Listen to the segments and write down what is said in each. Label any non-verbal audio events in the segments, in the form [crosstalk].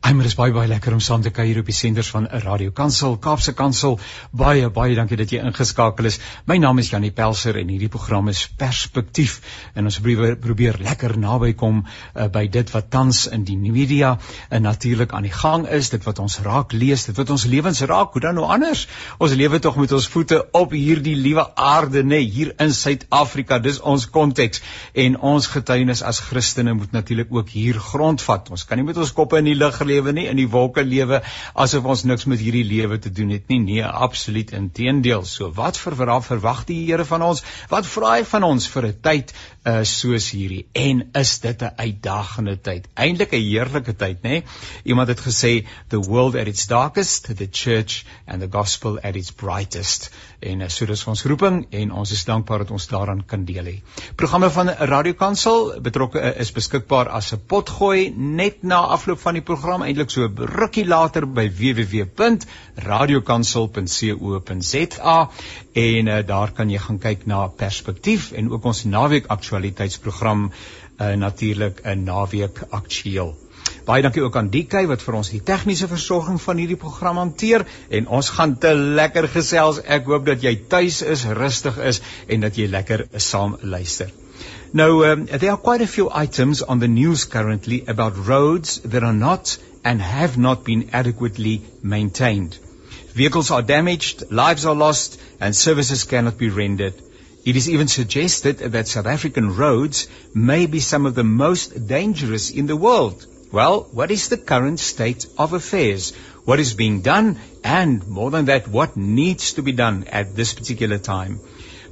Ai maar dis baie baie lekker om saam te kuier op die senders van 'n Radio Kansel, Kaapse Kansel. Baie baie dankie dat jy ingeskakel is. My naam is Janie Pelser en hierdie program is Perspektief en ons probeer probeer lekker naby kom uh, by dit wat tans in die media en uh, natuurlik aan die gang is, dit wat ons raak lees, dit wat ons lewens raak. Hoe dan nou anders? Ons lewe tog met ons voete op hierdie liewe aarde, nê, hier in Suid-Afrika. Dis ons konteks en ons getuienis as Christene moet natuurlik ook hier grondvat. Ons kan nie met ons koppe in die lug lewe nie, in die wolke lewe asof ons niks met hierdie lewe te doen het nie. Nee, absoluut inteendeel. So wat verwag verwag die Here van ons? Wat vra hy van ons vir 'n tyd uh, soos hierdie? En is dit 'n uitdagende tyd? Eintlik 'n heerlike tyd, nê? Iemand het gesê the world at its darkest, the church and the gospel at its brightest. En uh, so dis ons roeping en ons is dankbaar dat ons daaraan kan deel hê. Programme van Radio Kansel betrokke uh, is beskikbaar as 'n potgooi net na afloop van die program eintlik so rukkie later by www.radiokansel.co.za en uh, daar kan jy gaan kyk na perspektief en ook ons naweek aktualiteitsprogram uh, natuurlik 'n naweek aktueel. Baie dankie ook aan DK wat vir ons die tegniese versorging van hierdie program hanteer en ons gaan te lekker gesels. Ek hoop dat jy tuis is, rustig is en dat jy lekker saam luister. Now, um, there are quite a few items on the news currently about roads that are not and have not been adequately maintained. Vehicles are damaged, lives are lost, and services cannot be rendered. It is even suggested that South African roads may be some of the most dangerous in the world. Well, what is the current state of affairs? What is being done? And more than that, what needs to be done at this particular time?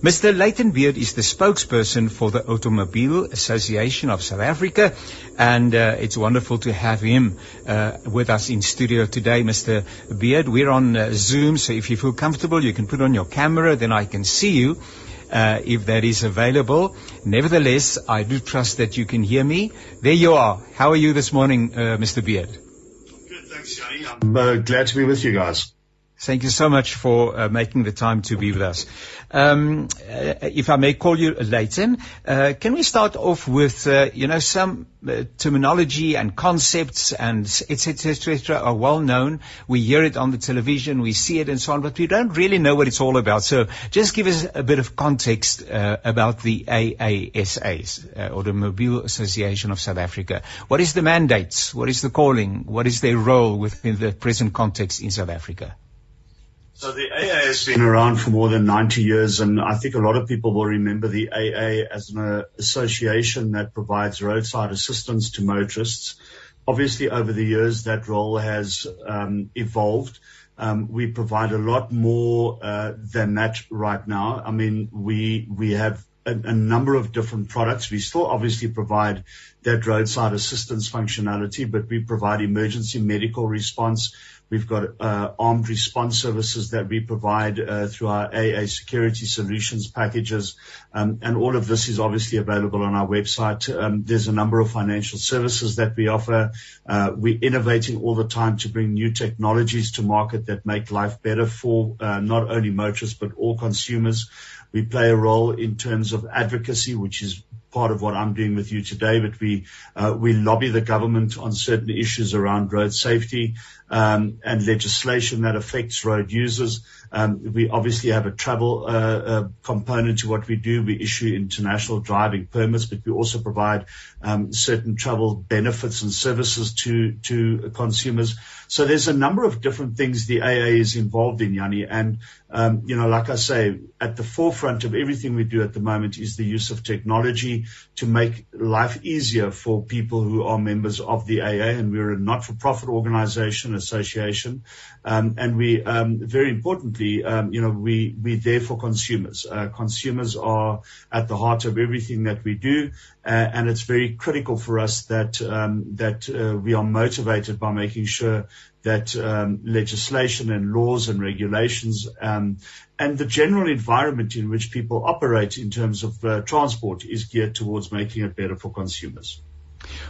Mr. Leighton Beard is the spokesperson for the Automobile Association of South Africa, and uh, it's wonderful to have him uh, with us in studio today, Mr. Beard. We're on uh, Zoom, so if you feel comfortable, you can put on your camera, then I can see you. Uh, if that is available. Nevertheless, I do trust that you can hear me. There you are. How are you this morning, uh, Mr. Beard? Good, thanks, Johnny. I'm uh, glad to be with you guys. Thank you so much for uh, making the time to be with us. Um, uh, if I may call you Leighton, uh, can we start off with, uh, you know, some uh, terminology and concepts and et cetera, et cetera are well known. We hear it on the television, we see it and so on, but we don't really know what it's all about. So just give us a bit of context uh, about the AASAs, or the Mobile Association of South Africa. What is the mandate? What is the calling? What is their role within the present context in South Africa? So the AA has been around for more than 90 years, and I think a lot of people will remember the AA as an uh, association that provides roadside assistance to motorists. Obviously, over the years, that role has um, evolved. Um, we provide a lot more uh, than that right now. I mean, we we have a, number of different products. We still obviously provide that roadside assistance functionality, but we provide emergency medical response. We've got uh, armed response services that we provide uh, through our AA security solutions packages. Um, and all of this is obviously available on our website. Um, there's a number of financial services that we offer. Uh, we're innovating all the time to bring new technologies to market that make life better for not only motorists, but all consumers. We play a role in terms of advocacy, which is part of what I'm doing with you today, but we uh, we lobby the government on certain issues around road safety um, and legislation that affects road users. Um, we obviously have a travel uh, uh, component to what we do. We issue international driving permits, but we also provide um, certain travel benefits and services to to consumers. So there's a number of different things the AA is involved in, Yanni. And um, you know, like I say, at the forefront of everything we do at the moment is the use of technology to make life easier for people who are members of the AA. And we're a not-for-profit organization, association. And we, very um, you know, we, we're there for consumers. Uh, consumers are at the heart of everything that we do. Uh, and it's very critical for us that, um, that, uh, we are motivated by making sure that um, legislation and laws and regulations um, and the general environment in which people operate in terms of uh, transport is geared towards making it better for consumers.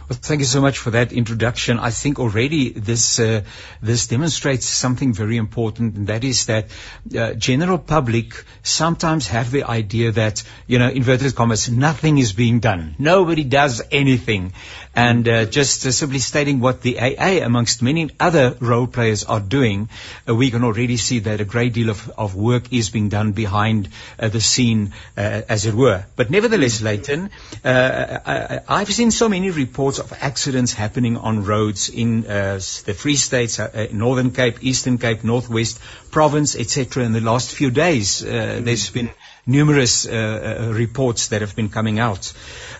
Well, thank you so much for that introduction. I think already this uh, this demonstrates something very important, and that is that uh, general public sometimes have the idea that you know, inverted commas, nothing is being done, nobody does anything, and uh, just uh, simply stating what the AA, amongst many other role players, are doing, uh, we can already see that a great deal of, of work is being done behind uh, the scene, as it were. But nevertheless, Leighton, I, I've seen so many reports of accidents happening on roads in uh, the Free States, uh, uh, Northern Cape, Eastern Cape, Northwest Province, etc. In the last few days, uh, there's been numerous uh, uh, reports that have been coming out.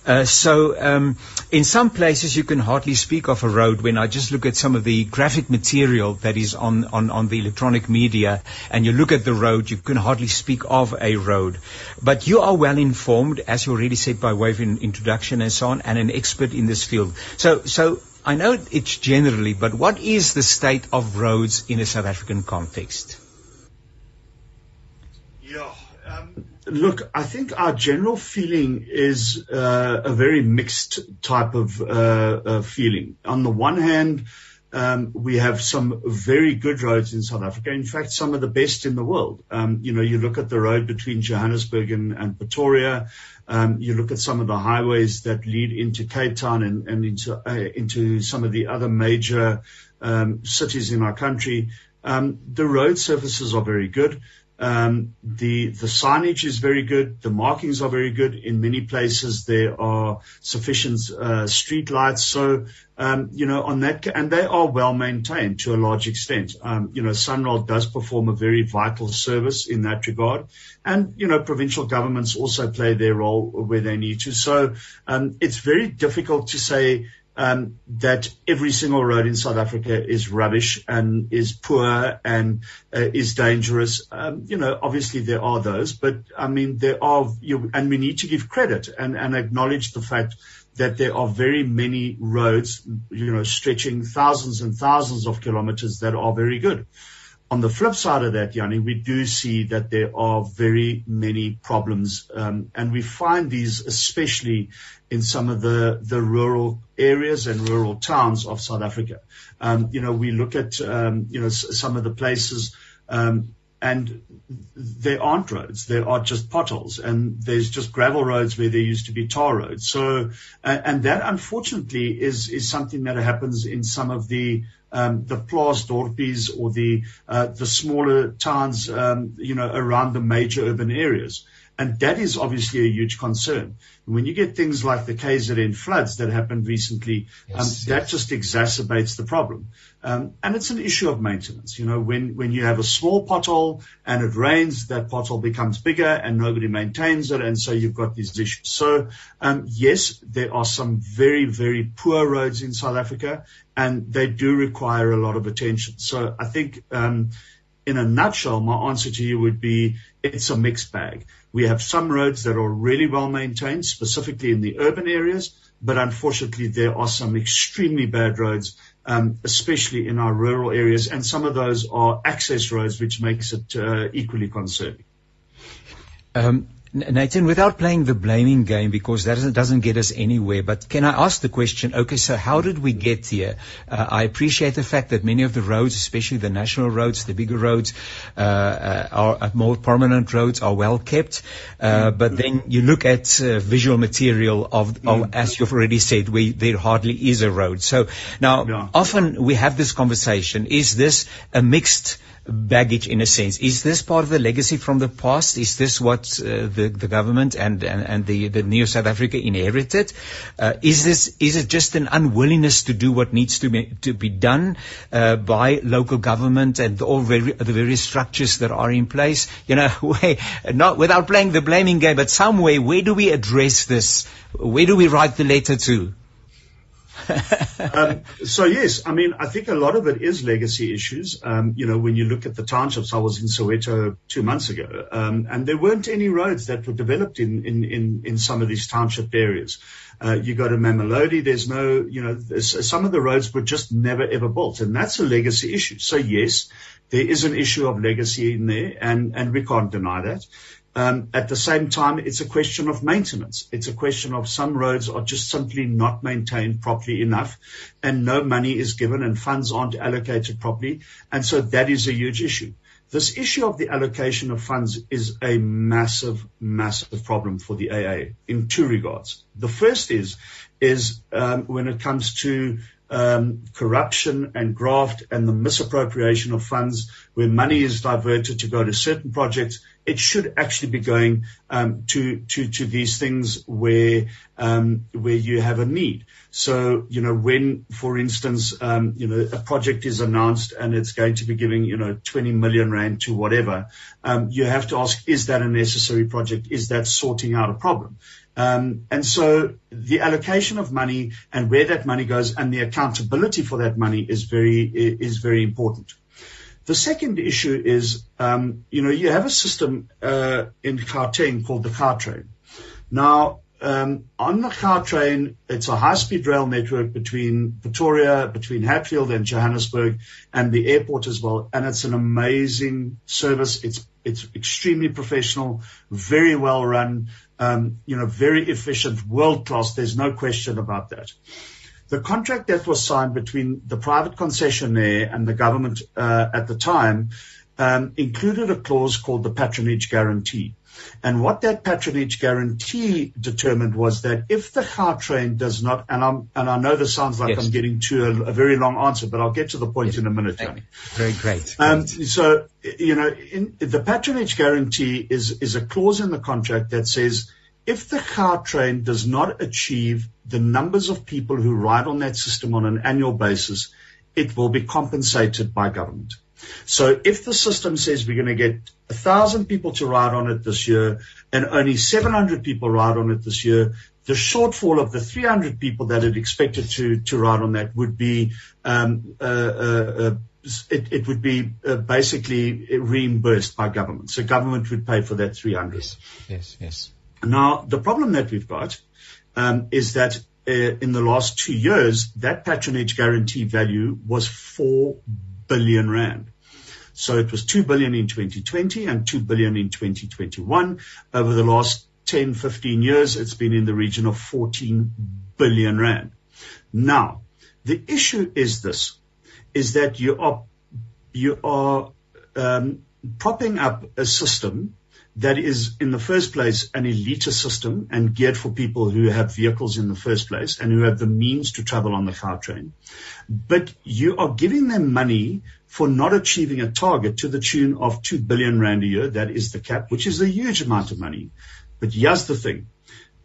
Uh, so um, in some places you can hardly speak of a road when I just look at some of the graphic material that is on, on, on the electronic media and you look at the road, you can hardly speak of a road. But you are well informed, as you already said by way of in introduction and so on, and an expert in this field. So, so I know it's generally, but what is the state of roads in a South African context? Yeah. Um, look, I think our general feeling is uh, a very mixed type of uh, uh, feeling. On the one hand, um, we have some very good roads in South Africa. In fact, some of the best in the world. Um, you know, you look at the road between Johannesburg and, and Pretoria. Um, you look at some of the highways that lead into Cape Town and, and into uh, into some of the other major um, cities in our country. Um, the road surfaces are very good. Um, the the signage is very good. The markings are very good. In many places, there are sufficient uh, street lights. So, um, you know, on that, and they are well maintained to a large extent. Um, you know, Sunrail does perform a very vital service in that regard. And, you know, provincial governments also play their role where they need to. So, um, it's very difficult to say, um, that every single road in South Africa is rubbish and is poor and uh, is dangerous. Um, you know, obviously there are those, but I mean, there are, you, and we need to give credit and, and acknowledge the fact that there are very many roads, you know, stretching thousands and thousands of kilometers that are very good. On the flip side of that, Yanni, we do see that there are very many problems, um, and we find these especially in some of the, the rural areas and rural towns of South Africa. Um, you know, we look at, um, you know, some of the places, um, and there aren't roads. There are just potholes and there's just gravel roads where there used to be tar roads. So, and that unfortunately is, is something that happens in some of the, um, the Plaasdorpies or the, uh, the smaller towns, um, you know, around the major urban areas. And that is obviously a huge concern. When you get things like the KZN floods that happened recently, yes, um, yes. that just exacerbates the problem. Um, and it's an issue of maintenance. You know, when, when you have a small pothole and it rains, that pothole becomes bigger and nobody maintains it. And so you've got these issues. So, um, yes, there are some very, very poor roads in South Africa and they do require a lot of attention. So I think, um, in a nutshell, my answer to you would be it's a mixed bag. We have some roads that are really well maintained, specifically in the urban areas, but unfortunately there are some extremely bad roads, um, especially in our rural areas, and some of those are access roads, which makes it uh, equally concerning. Um, Nathan, without playing the blaming game, because that doesn't, doesn't get us anywhere, but can I ask the question, okay, so how did we get here? Uh, I appreciate the fact that many of the roads, especially the national roads, the bigger roads, uh, uh, are uh, more prominent roads, are well kept. Uh, but then you look at uh, visual material of, of, mm. as you've already said, where there hardly is a road. So now, yeah. often we have this conversation. Is this a mixed baggage in a sense. Is this part of the legacy from the past? Is this what uh, the, the government and, and, and the, the Neo South Africa inherited? Uh, is this, is it just an unwillingness to do what needs to be, to be done, uh, by local government and all very, the various structures that are in place? You know, [laughs] not without playing the blaming game, but some way, where do we address this? Where do we write the letter to? [laughs] um, so yes, I mean, I think a lot of it is legacy issues. Um, you know, when you look at the townships, I was in Soweto two months ago, um, and there weren't any roads that were developed in in in, in some of these township areas. Uh, you go to Mamelodi, there's no, you know, some of the roads were just never ever built, and that's a legacy issue. So yes, there is an issue of legacy in there, and and we can't deny that. Um, at the same time, it's a question of maintenance. It's a question of some roads are just simply not maintained properly enough and no money is given and funds aren't allocated properly. And so that is a huge issue. This issue of the allocation of funds is a massive, massive problem for the AA in two regards. The first is, is um, when it comes to um, corruption and graft and the misappropriation of funds where money is diverted to go to certain projects. It should actually be going um, to, to, to these things where, um, where you have a need. So, you know, when, for instance, um, you know, a project is announced and it's going to be giving, you know, 20 million rand to whatever, um, you have to ask, is that a necessary project? Is that sorting out a problem? Um, and so the allocation of money and where that money goes and the accountability for that money is very, is very important. The second issue is, um, you know, you have a system, uh, in Gauteng called the Gautrain. Now, um, on the Gautrain, it's a high-speed rail network between Pretoria, between Hatfield and Johannesburg, and the airport as well. And it's an amazing service. It's it's extremely professional, very well run um, you know, very efficient, world-class. There's no question about that. The contract that was signed between the private concessionaire and the government uh, at the time um, included a clause called the patronage guarantee. And what that patronage guarantee determined was that if the Gautrain does not, and I'm, and I know this sounds like yes. I'm getting to a, a, very long answer, but I'll get to the point yes. in a minute. Very great. Um, so, you know, in, the patronage guarantee is, is a clause in the contract that says if the Gautrain does not achieve the numbers of people who ride on that system on an annual basis, it will be compensated by government. So if the system says we're going to get a thousand people to ride on it this year and only 700 people ride on it this year, the shortfall of the 300 people that it expected to, to ride on that would be, um, uh, uh, uh, it, it, would be uh, basically reimbursed by government. So government would pay for that 300. Yes, yes, yes. Now, the problem that we've got um, is that uh, in the last two years, that patronage guarantee value was 4 billion rand. So it was 2 billion in 2020 and 2 billion in 2021. Over the last 10, 15 years, it's been in the region of 14 billion rand. Now, the issue is this, is that you are, you are, um, propping up a system that is in the first place an elitist system and geared for people who have vehicles in the first place and who have the means to travel on the Gautrain. But you are giving them money for not achieving a target to the tune of 2 billion rand a year. That is the cap, which is a huge amount of money. But here's the thing.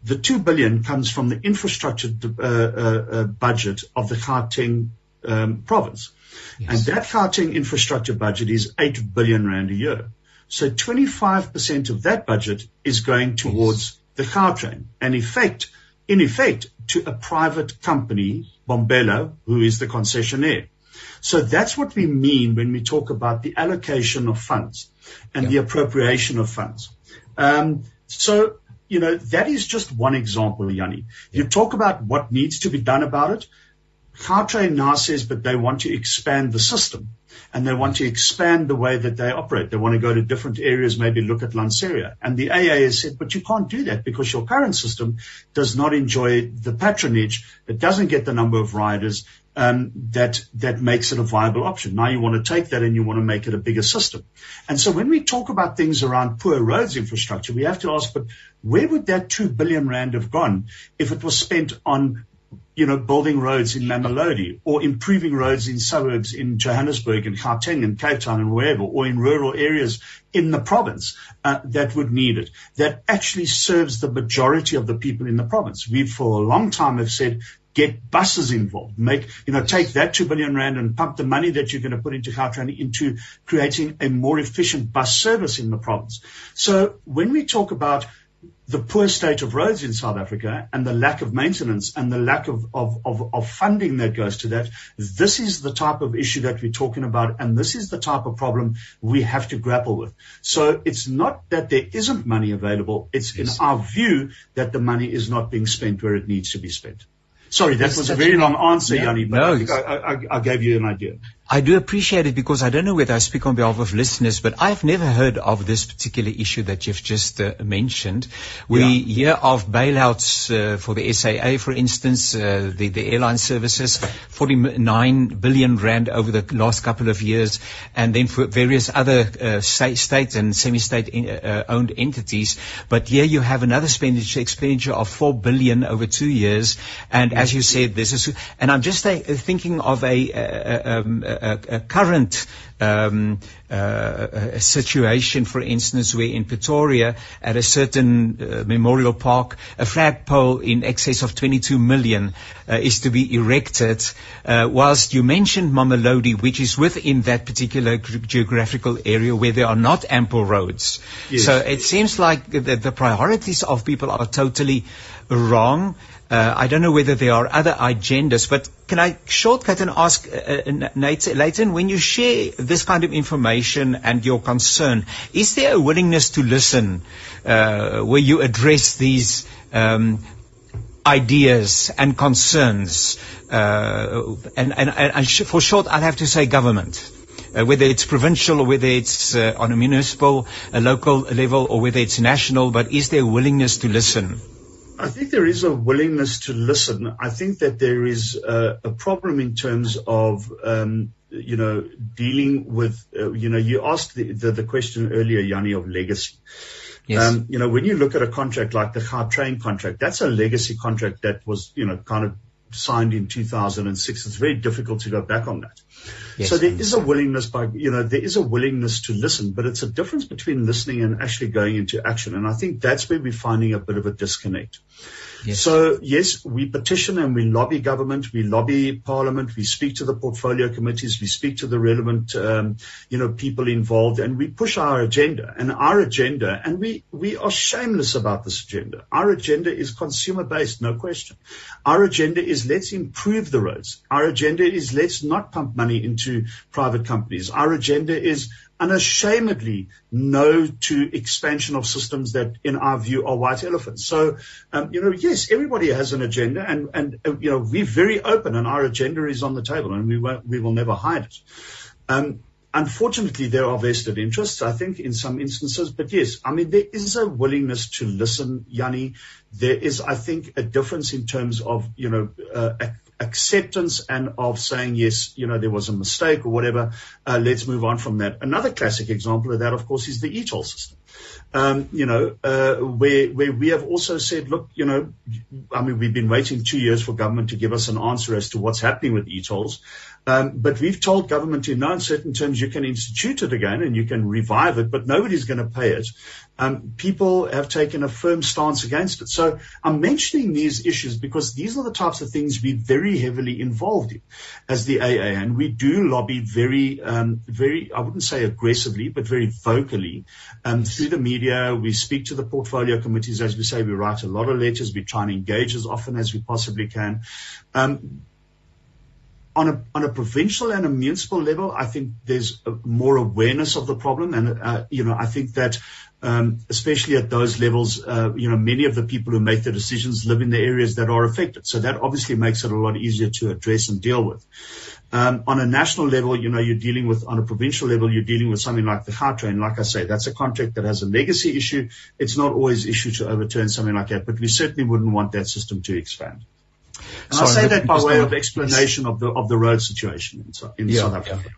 The 2 billion comes from the infrastructure uh, uh, uh, budget of the Gauteng um, province. Yes. And that Gauteng infrastructure budget is 8 billion rand a year. So 25% of that budget is going towards the Gautrain. And effect, in effect, to a private company, Bombela, who is the concessionaire. So that's what we mean when we talk about the allocation of funds and the appropriation of funds. Um, so, you know, that is just one example, Yanni. You talk about what needs to be done about it. Gautrain now says, but they want to expand the system and they want to expand the way that they operate. They want to go to different areas, maybe look at Lanceria. And the AA has said, but you can't do that because your current system does not enjoy the patronage. It doesn't get the number of riders. Um, that that makes it a viable option. Now you want to take that and you want to make it a bigger system. And so when we talk about things around poor roads infrastructure, we have to ask, but where would that two billion rand have gone if it was spent on you know, building roads in Mamelodi or improving roads in suburbs in Johannesburg and Gauteng and Cape Town and wherever, or in rural areas in the province uh, that would need it, that actually serves the majority of the people in the province. We, for a long time, have said get buses involved, make, you know, take that two billion rand and pump the money that you're going to put into Gautrain into creating a more efficient bus service in the province. So when we talk about the poor state of roads in South Africa and the lack of maintenance and the lack of, of, of, of, funding that goes to that. This is the type of issue that we're talking about. And this is the type of problem we have to grapple with. So it's not that there isn't money available. It's yes. in our view that the money is not being spent where it needs to be spent. Sorry, that was a very long answer, Yanni, but no, I, I, I, I, gave you an idea. I do appreciate it because I don't know whether I speak on behalf of listeners, but I've never heard of this particular issue that you've just uh, mentioned. We yeah. hear of bailouts uh, for the SAA, for instance, uh, the, the airline services, 49 billion rand over the last couple of years, and then for various other uh, state, state and semi-state in, uh, owned entities. But here you have another expenditure, expenditure of 4 billion over two years, and as you said, this is, and I'm just uh, thinking of a, um, a, current um, uh, a situation, for instance, where in Pretoria, at a certain uh, memorial park, a flagpole in excess of 22 million uh, is to be erected. Uh, whilst you mentioned Mamelodi, which is within that particular geographical area where there are not ample roads. Yes. So it seems like the, the priorities of people are totally wrong. Uh, I don't know whether there are other agendas, but can I shortcut and ask, uh, uh Leighton, when you share this kind of information and your concern, is there a willingness to listen uh, where you address these um, ideas and concerns? Uh, and, and, and for short, I'll have to say government. Uh, whether it's provincial or whether it's uh, on a municipal, a local level, or whether it's national, but is there a willingness to listen? I think there is a willingness to listen. I think that there is a, a problem in terms of, um, you know, dealing with, uh, you know, you asked the, the, the, question earlier, Yanni, of legacy. Yes. Um, you know, when you look at a contract like the Gautrain contract, that's a legacy contract that was, you know, kind of signed in 2006. It's very difficult to go back on that. Yes, so there is a willingness by, you know, there is a willingness to listen, but it's a difference between listening and actually going into action. And I think that's where we're finding a bit of a disconnect. Yes. So yes, we petition and we lobby government, we lobby parliament, we speak to the portfolio committees, we speak to the relevant, um, you know, people involved and we push our agenda and our agenda and we, we are shameless about this agenda. Our agenda is consumer based, no question. Our agenda is let's improve the roads. Our agenda is let's not pump money into private companies. Our agenda is unashamedly no to expansion of systems that, in our view, are white elephants. So, um, you know, yes, everybody has an agenda, and and uh, you know, we're very open, and our agenda is on the table, and we won't, we will never hide it. Um, unfortunately, there are vested interests, I think, in some instances. But yes, I mean, there is a willingness to listen, Yanni. There is, I think, a difference in terms of, you know, uh, acceptance and of saying, yes, you know, there was a mistake or whatever. Uh, let's move on from that. Another classic example of that, of course, is the e-toll system. Um, you know, uh, where, where we have also said, look, you know, I mean, we've been waiting two years for government to give us an answer as to what's happening with e-tolls. Um, but we've told government in no uncertain terms you can institute it again and you can revive it, but nobody's going to pay it. Um, people have taken a firm stance against it. So I'm mentioning these issues because these are the types of things we're very heavily involved in as the AA, and we do lobby very, um, very, I wouldn't say aggressively, but very vocally um, through the media. We speak to the portfolio committees, as we say, we write a lot of letters. We try and engage as often as we possibly can. On a, on a provincial and a municipal level, I think there's more awareness of the problem. And, uh, you know, I think that, um, especially at those levels, uh, you know, many of the people who make the decisions live in the areas that are affected. So that obviously makes it a lot easier to address and deal with. Um, on a national level, you know, you're dealing with, on a provincial level, you're dealing with something like the Gautrain. Like I say, that's a contract that has a legacy issue. It's not always issue to overturn something like that, but we certainly wouldn't want that system to expand. And Sorry, I say that by way of explanation of the of the road situation in, in yeah, South Africa. Yeah.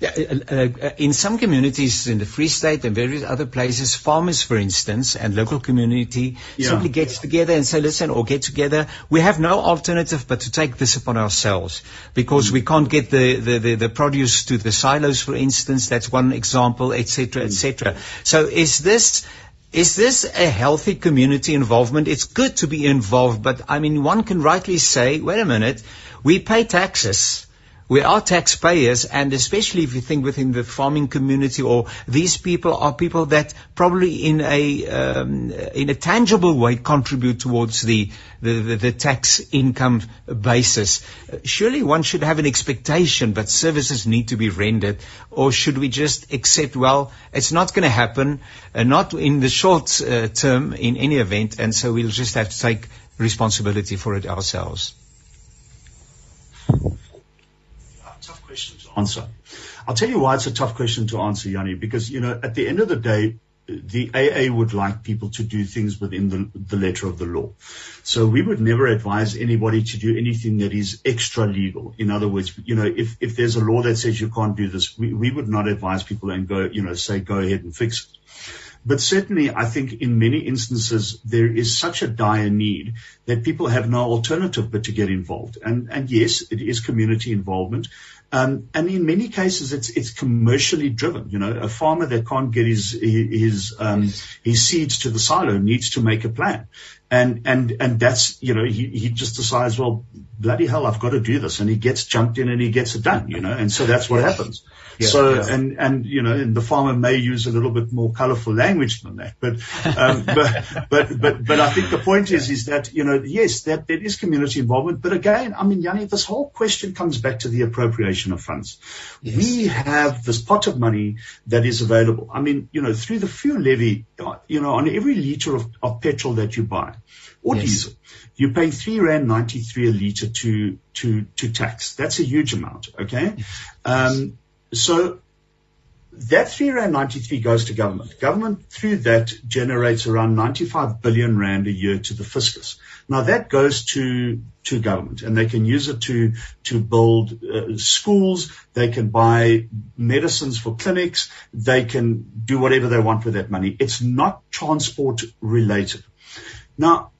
Yeah, uh, uh, in some communities in the Free State and various other places, farmers, for instance, and local community yeah. simply gets together and say, listen, or get together. We have no alternative but to take this upon ourselves because mm. we can't get the, the, the, the, produce to the silos, for instance. That's one example, etc., etc. Mm. So is this is this a healthy community involvement? It's good to be involved, but I mean, one can rightly say, wait a minute, we pay taxes we are taxpayers, and especially if you think within the farming community, or these people are people that probably in a um, in a tangible way contribute towards the the, the, the tax income basis. Surely one should have an expectation, that services need to be rendered, or should we just accept? Well, it's not going to happen, uh, not in the short uh, term, in any event, and so we'll just have to take responsibility for it ourselves answer. I'll tell you why it's a tough question to answer, Yanni, because, you know, at the end of the day, the AA would like people to do things within the, the, letter of the law. So we would never advise anybody to do anything that is extra legal. In other words, you know, if, if there's a law that says you can't do this, we, we would not advise people and go, you know, say, go ahead and fix it. But certainly, I think in many instances, there is such a dire need that people have no alternative but to get involved. And, and yes, it is community involvement. Um, and in many cases, it's it's commercially driven. You know, a farmer that can't get his his um, his seeds to the silo needs to make a plan, and and and that's you know he he just decides, well, bloody hell, I've got to do this, and he gets jumped in and he gets it done. You know, and so that's what happens. Yeah, so yeah. and and you know, and the farmer may use a little bit more colourful language than that, but um, [laughs] but but but but I think the point is is that you know yes that there is community involvement, but again, I mean, Yanni, this whole question comes back to the appropriation of funds. Yes. We have this pot of money that is available. I mean, you know, through the fuel levy, you know, on every litre of, of petrol that you buy or yes. diesel, you pay three rand ninety three a litre to to to tax. That's a huge amount. Okay. Um, so that 3 rand 93 goes to government. Government through that generates around 95 billion rand a year to the fiscus. Now that goes to to government, and they can use it to to build uh, schools. They can buy medicines for clinics. They can do whatever they want with that money. It's not transport related. Now,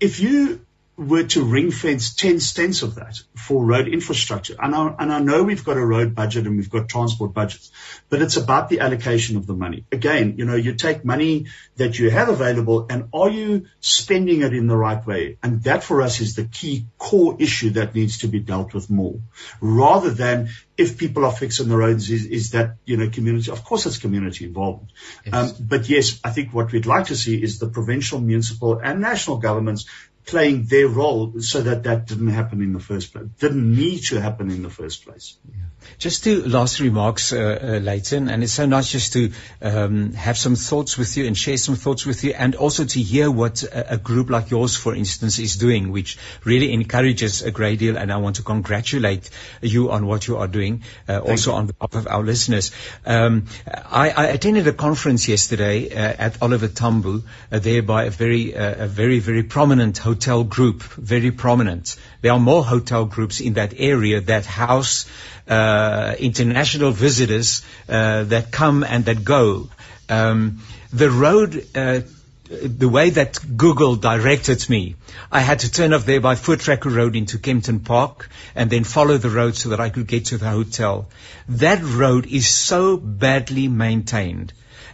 if you were to ring fence 10 cents of that for road infrastructure. And I, and I know we've got a road budget and we've got transport budgets, but it's about the allocation of the money. Again, you know, you take money that you have available and are you spending it in the right way? And that for us is the key core issue that needs to be dealt with more rather than if people are fixing the roads is, is that, you know, community, of course it's community involvement. Yes. Um, but yes, I think what we'd like to see is the provincial, municipal and national governments playing their role so that that didn't happen in the first place, didn't need to happen in the first place. Yeah. Just two last remarks, uh, uh, Leighton, and it's so nice just to um, have some thoughts with you and share some thoughts with you, and also to hear what a, a, group like yours, for instance, is doing, which really encourages a great deal. And I want to congratulate you on what you are doing, uh, also you. on behalf of our listeners. Um, I, I, attended a conference yesterday uh, at Oliver Tambo, uh, there by a very, uh, a very, very prominent hotel group, very prominent. There are more hotel groups in that area that house uh, international visitors uh, that come and that go. Um, the road, uh, the way that Google directed me, I had to turn off there by Voortrekker Road into Kempton Park and then follow the road so that I could get to the hotel. That road is so badly maintained.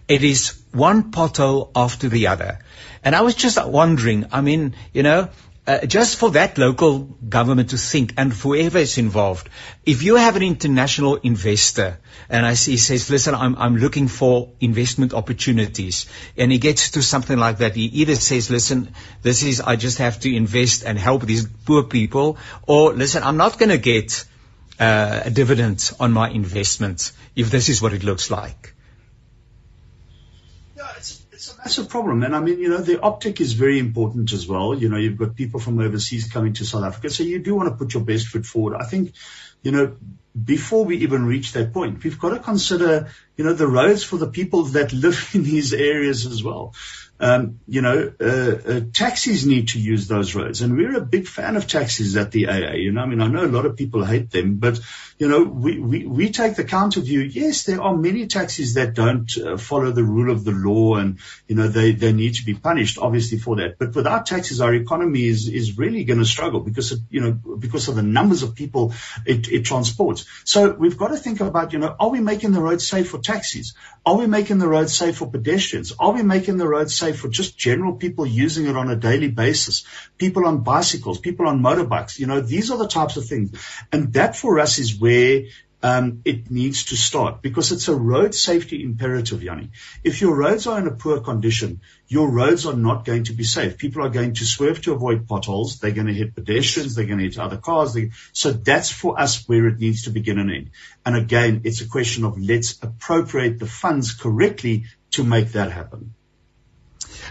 It is one pothole after the other. And I was just wondering, I mean, you know, uh, just for that local government to think and whoever is involved, if you have an international investor and I see, he says, listen, I'm, I'm looking for investment opportunities and he gets to something like that, he either says, listen, this is, I just have to invest and help these poor people or listen, I'm not going to get uh, a dividend on my investment if this is what it looks like that's a problem. And I mean, you know, the optic is very important as well. You know, you've got people from overseas coming to South Africa. So you do want to put your best foot forward. I think, you know, before we even reach that point, we've got to consider, you know, the roads for the people that live [laughs] in these areas as well. Um, you know, uh, uh, taxis need to use those roads, and we're a big fan of taxis at the AA. You know, I mean, I know a lot of people hate them, but you know, we we, we take the counter view. Yes, there are many taxis that don't uh, follow the rule of the law, and you know, they they need to be punished, obviously, for that. But without taxis, our economy is is really going to struggle because it, you know because of the numbers of people it, it transports. So we've got to think about, you know, are we making the roads safe for taxis? Are we making the roads safe for pedestrians? Are we making the roads safe for just general people using it on a daily basis? People on bicycles, people on motorbikes, you know, these are the types of things. And that for us is where um, it needs to start because it's a road safety imperative, Yanni. If your roads are in a poor condition, your roads are not going to be safe. People are going to swerve to avoid potholes. They're going to hit pedestrians. They're going to hit other cars. They, so that's for us where it needs to begin and end. And again, it's a question of let's appropriate the funds correctly to make that happen.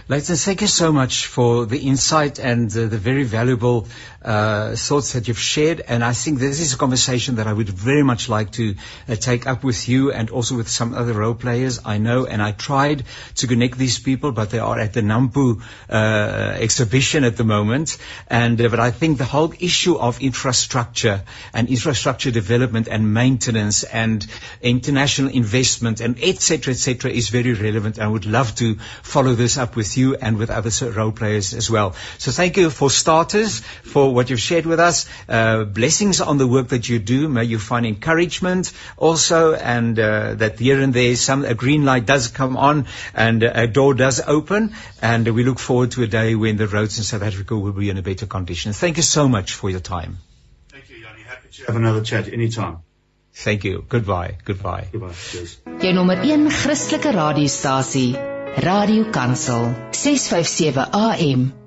Leighton, thank you so much for the insight and uh, the very valuable uh, thoughts that you've shared. And I think this is a conversation that I would very much like to uh, take up with you and also with some other role players. I know, and I tried to connect these people, but they are at the Nampu uh, exhibition at the moment. And uh, but I think the whole issue of infrastructure and infrastructure development and maintenance and international investment and etc. etc. is very relevant. I would love to follow this up with you you and with other role players as well. So thank you for starters, for what you've shared with us. Uh, blessings on the work that you do. May you find encouragement also and uh, that here and there some a green light does come on and a door does open and we look forward to a day when the roads in South Africa will be in a better condition. Thank you so much for your time. Thank you, Yanni. Happy to have another chat anytime. Thank you. Goodbye. Goodbye. Goodbye. Cheers. Jou nommer 1 Christelike radiostasie Radio Kansel 657 AM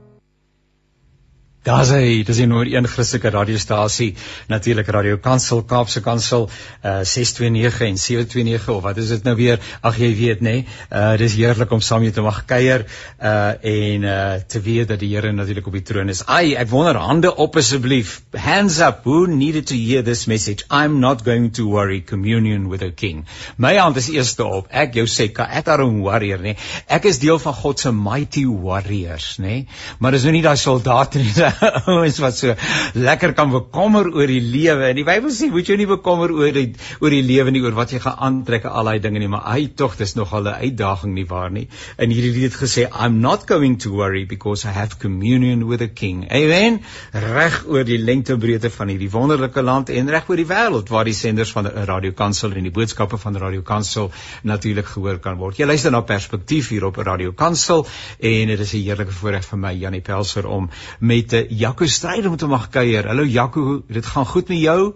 Daar's hy, dis die nommer 1 Christelike radiostasie, natuurlik Radio Kansel, Kaapse Kansel, uh 629 en 729 of wat is dit nou weer? Ag jy weet nê. Nee, uh dis heerlik om saam jou te mag kuier uh en uh te weet dat die Here natuurlik op die troon is. Ai, ek wonder hande op asseblief. Hands up. Who needed to hear this message? I'm not going to worry communion with a king. My hand is eerste op. Ek jou sê, ka ek daarom warrior nê. Nee. Ek is deel van God se mighty warriors nê. Nee. Maar dis nou nie daai soldate nie. [laughs] [laughs] ouens wat so lekker kan bekommer oor die lewe. En die Bybel sê, moet jy nie bekommer oor die oor die lewe nie, oor wat jy gaan aantrek, al daai dinge nie, maar hy tog, dis nogal 'n uitdaging nie waar nie. In hierdie lied het gesê, I'm not going to worry because I have communion with the king. Amen. Reg oor die lengte en breedte van hierdie wonderlike land en reg oor die wêreld waar die senders van die Radio Kansel en die boodskappe van Radio Kansel natuurlik gehoor kan word. Jy luister na Perspektief hier op Radio Kansel en dit is 'n heerlike voorreg vir my Janie Pelser om met Jaco Stryd om te mag kuier. Hallo Jaco, dit gaan goed met jou?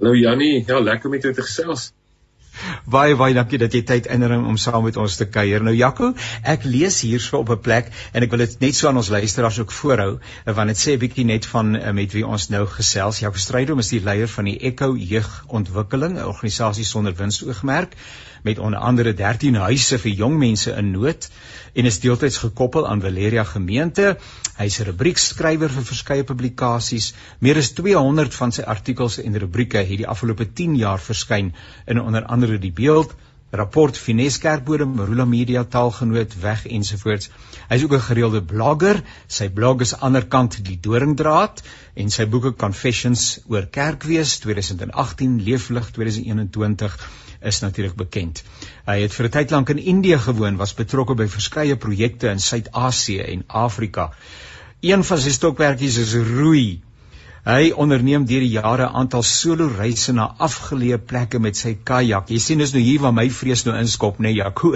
Hallo Jannie, ja, lekker om jou te gesels. Baie baie dankie dat jy tyd inring om saam met ons te kuier. Nou Jaco, ek lees hierso op 'n plek en ek wil dit net so aan ons luisteraars ook voorhou, want dit sê bietjie net van eh, met wie ons nou gesels. Jaco Strydom is die leier van die Echo Jeugontwikkeling, 'n organisasie sonder winsoogmerk met onder andere 13 huise vir jong mense in nood en is deeltyds gekoppel aan Valeria Gemeente. Hy's 'n rubriekskrywer vir verskeie publikasies. Meer as 200 van sy artikels en rubrieke het die afgelope 10 jaar verskyn in onder andere die Beeld, Rapport Finesse Kerkbodem, Marula Media Taalgenoot weg ensovoorts. Hy's ook 'n gereelde blogger. Sy blog is aanderkant die doringdraad en sy boeke Confessions oor Kerkwees 2018, Leeflig 2021 is natuurlik bekend. Hy het vir 'n tyd lank in Indië gewoon, was betrokke by verskeie projekte in Suid-Asië en Afrika. Een van sy stokwerkies is roei. Hy onderneem deur die jare 'n aantal solo reise na afgeleë plekke met sy kajak. Jy sien dis nou hier waar my vrees nou inskop, né, nee, Jaco.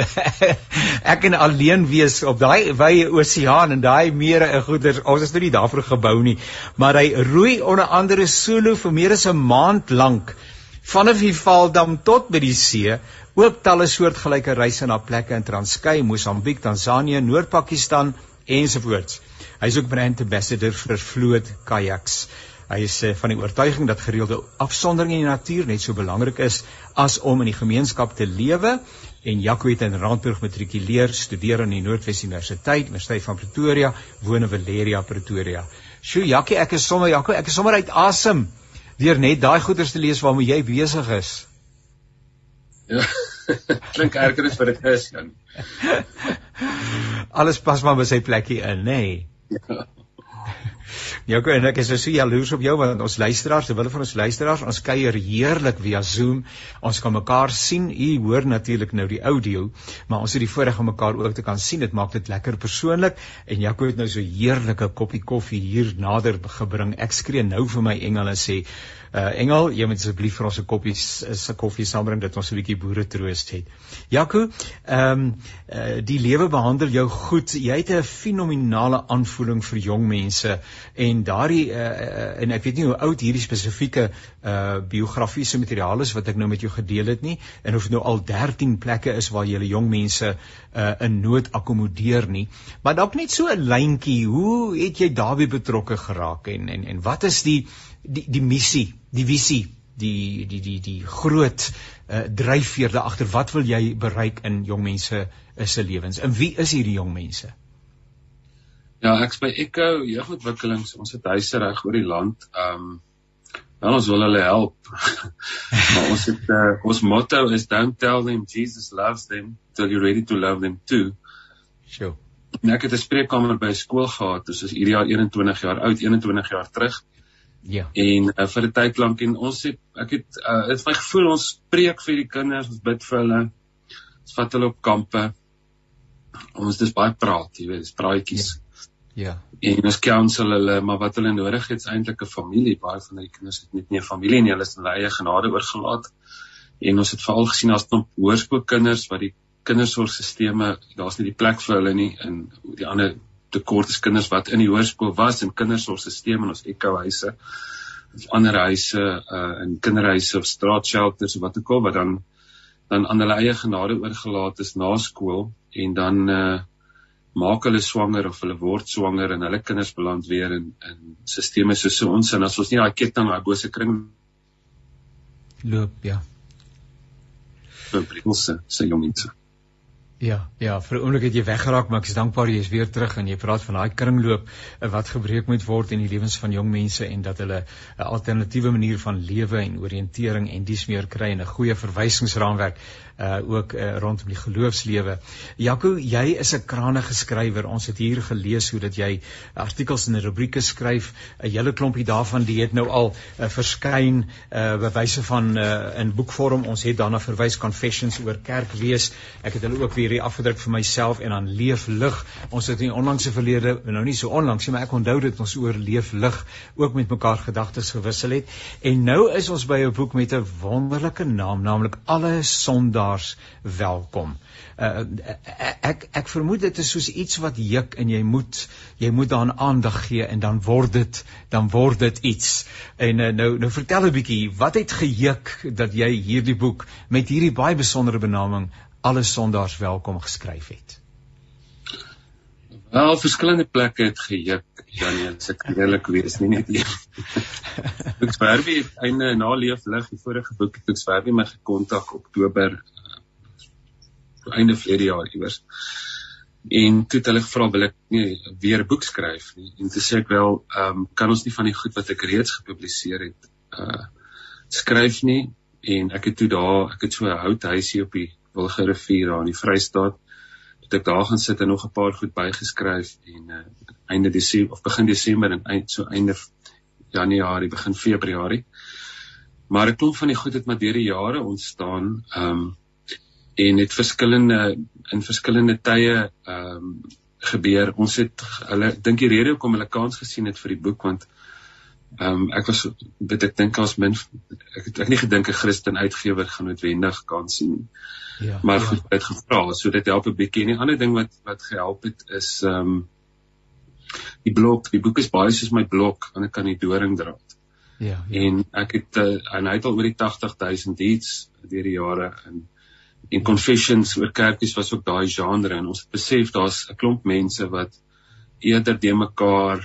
[laughs] ek en alleen wees op daai wye oseaan en daai mere en goeders. Ons is nou nie daarvoor gebou nie, maar hy roei onder andere solo vir meer as 'n maand lank vanaf die Valdam tot by die see, ook talle soortgelyke reise na plekke in Transkei, Mosambiek, Tansanië, Noord-Pakistan ensovoorts. Hy is ook brand ambassador vir vloot kajaks. Hy is uh, van die oortuiging dat gereelde afsondering in die natuur net so belangrik is as om in die gemeenskap te lewe en Jaco het in Randburg matrikuleer, studeer aan die Noordwes Universiteit, Universiteit van Pretoria, woon in Valeria, Pretoria. Sjoe, Jackie, ek is sommer Jaco, ek is sommer uit asem. Awesome deur net daai goeders te lees waarmee jy besig is. Ja. [laughs] Klink erger as wat dit is dan. [laughs] Alles pas maar by sy plekkie in, nê? Nee. Ja. Ja, ek en ek is so jaloers op jou want ons luisteraars, terwyl van ons luisteraars, ons kuier heerlik via Zoom. Ons kan mekaar sien. U hoor natuurlik nou die audio, maar ons het die voorreg om mekaar ook te kan sien. Dit maak dit lekker persoonlik. En Jaco het nou so heerlike koppie koffie hier nader gebring. Ek skree nou vir my engel en sê, Uh Engel, jy moet asseblief vir ons 'n koppie 'n koffie saambring dat ons 'n bietjie boere troost het. Jaco, ehm um, uh die lewe behandel jou goed. Jy het 'n fenominale aanvoeling vir jong mense en daardie uh en ek weet nie hoe oud hierdie spesifieke uh biografiese materiaal is wat ek nou met jou gedeel het nie en of dit nou al 13 plekke is waar jy jong mense uh in nood akkommodeer nie. Maar dalk net so 'n lyntjie, hoe het jy daarbey betrokke geraak en en en wat is die die die missie, die visie, die die die die groot uh, dryfveer daar agter. Wat wil jy bereik in jong mense se lewens. En wie is hierdie jong mense? Ja, ek's by Echo Jeugontwikkelings. Ons het huise reg oor die land. Ehm um, wel ons wil hulle help. [laughs] maar ons het uh, ons motto is don't tell them Jesus loves them till you're ready to love them too. Sjoe. En ek het 'n spreekkamer by 'n skool gehad, dis is hierdie jaar 21 jaar oud, 21 jaar terug. Ja. En uh, vir 'n tyd lank en ons het ek het uh, het my gevoel ons preek vir die kinders, ons bid vir hulle. Ons vat hulle op kampe. Ons dis baie praat, jy weet, dis praatjies. Ja. Ja. En ons counsel hulle, maar wat hulle nodig het is eintlik 'n familie. Baie van die kinders het net nie 'n familie nie, hulle is in hulle eie genade oorgelaat. En ons het veral gesien as 'n hoërskoolkinders wat die kindersorgstelsels, daar's nie die plek vir hulle nie in die ander tekort is kinders wat in die hoërskool was in kindersorgstelsels in ons ekkohuise of ander huise uh in kinderhuise of straatshelters of wat ook al wat dan dan aan hulle eie genade oorgelaat is na skool en dan uh maak hulle swanger of hulle word swanger en hulle kinders beland weer in in stelsels soos so ons en as ons nie daai ketting daai bose kring loop ja. vir prikkelse se jong mense. Ja, ja, vir 'n oomblik het jy weggeraak, maar ek is dankbaar jy is weer terug en jy praat van daai kringloop eh, wat gebreek moet word in die lewens van jong mense en dat hulle 'n alternatiewe manier van lewe en oriëntering en dies meer kry en 'n goeie verwysingsraamwerk uh ook uh, rondom die geloofslewe. Jaco, jy is 'n krangige skrywer. Ons het hier gelees hoe dat jy artikels en rubrieke skryf. 'n Hele klompie daarvan die het nou al uh, verskyn uh bewyse van uh in boekvorm. Ons het daarna verwys Confessions oor kerkwees. Ek het hulle ook weer hier afgedruk vir myself en dan Leef lig. Ons het in onlangse verlede, nou nie so onlangs nie, maar ek onthou dit ons oor Leef lig ook met mekaar gedagtes gewissel het. En nou is ons by 'n boek met 'n wonderlike naam, naamlik Alle luisteraars welkom. Uh, ek ek vermoed dit is soos iets wat juk en jy moet jy moet daaraan aandag gee en dan word dit dan word dit iets. En uh, nou nou vertel 'n bietjie, wat het gejuk dat jy hierdie boek met hierdie baie besondere benaming Alle sondaars welkom geskryf het? Wel, verskillende plekke het gejuk. Janie, as ek eerlik wees, nie net een. [laughs] Ek swerwe einde na leef lig die vorige boek het ek swerwe my gekontak Oktober einde verlede jaar iewers. En toe het hulle gevra wil ek nie weer 'n boek skryf nie. En toe sê ek wel, ehm um, kan ons nie van die goed wat ek reeds gepubliseer het uh skryf nie en ek het toe daar, ek het so 'n houthuisie op die Wilge rivier daar in die Vrystaat. Het ek daar gaan sit en nog 'n paar goed bygeskryf en uh einde Desember of begin Desember en eind so einde Januarie, begin Februarie. Maar 'n klomp van die goed het maar deur die jare ontstaan. Ehm um, en het verskillende in verskillende tye ehm um, gebeur. Ons het hulle dink die rede hoekom hulle kans gesien het vir die boek want ehm um, ek was weet ek dink as min ek het ek nie gedink 'n Christen uitgewer gaan noodwendig kan sien. Ja. Maar ja. goed, ja. het gevra, so dit help 'n bietjie. En die ander ding wat wat gehelp het is ehm um, die blok. Die boek is baie soos my blok aan 'n kan die doringdraad. Ja, ja. En ek het uh, en hy het al oor die 80000 hits deur die jare in en confessions oor kerkies was ook daai genre en ons het besef daar's 'n klomp mense wat eerder de mekaar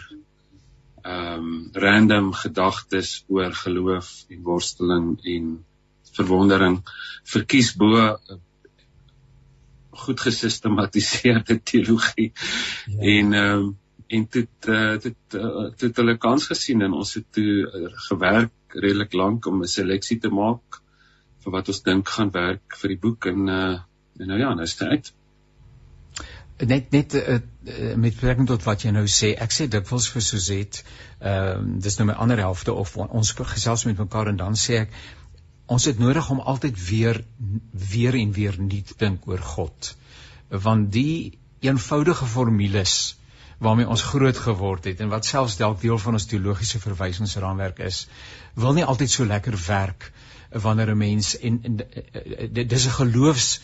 ehm um, random gedagtes oor geloof en worsteling en verwondering verkies bo goed gesistematiseerde [laughs] teologie ja. en ehm um, en dit uh, dit dit het hulle kans gesien en ons het toe gewerk redelik lank om 'n seleksie te maak vir wat ons dink gaan werk vir die boek en uh en nou ja, nou is dit uit. Net net uh, met betrekking tot wat jy nou sê, ek sê dikwels vir Suzet, ehm uh, dis nou my ander helfte of ons gesels met mekaar en dan sê ek ons het nodig om altyd weer weer en weer nuut dink oor God. Want die eenvoudige formules waarmee ons groot geword het en wat selfs dalk deel van ons teologiese verwysingsraamwerk is, wil nie altyd so lekker werk wanneer 'n mens en, en dis 'n geloofs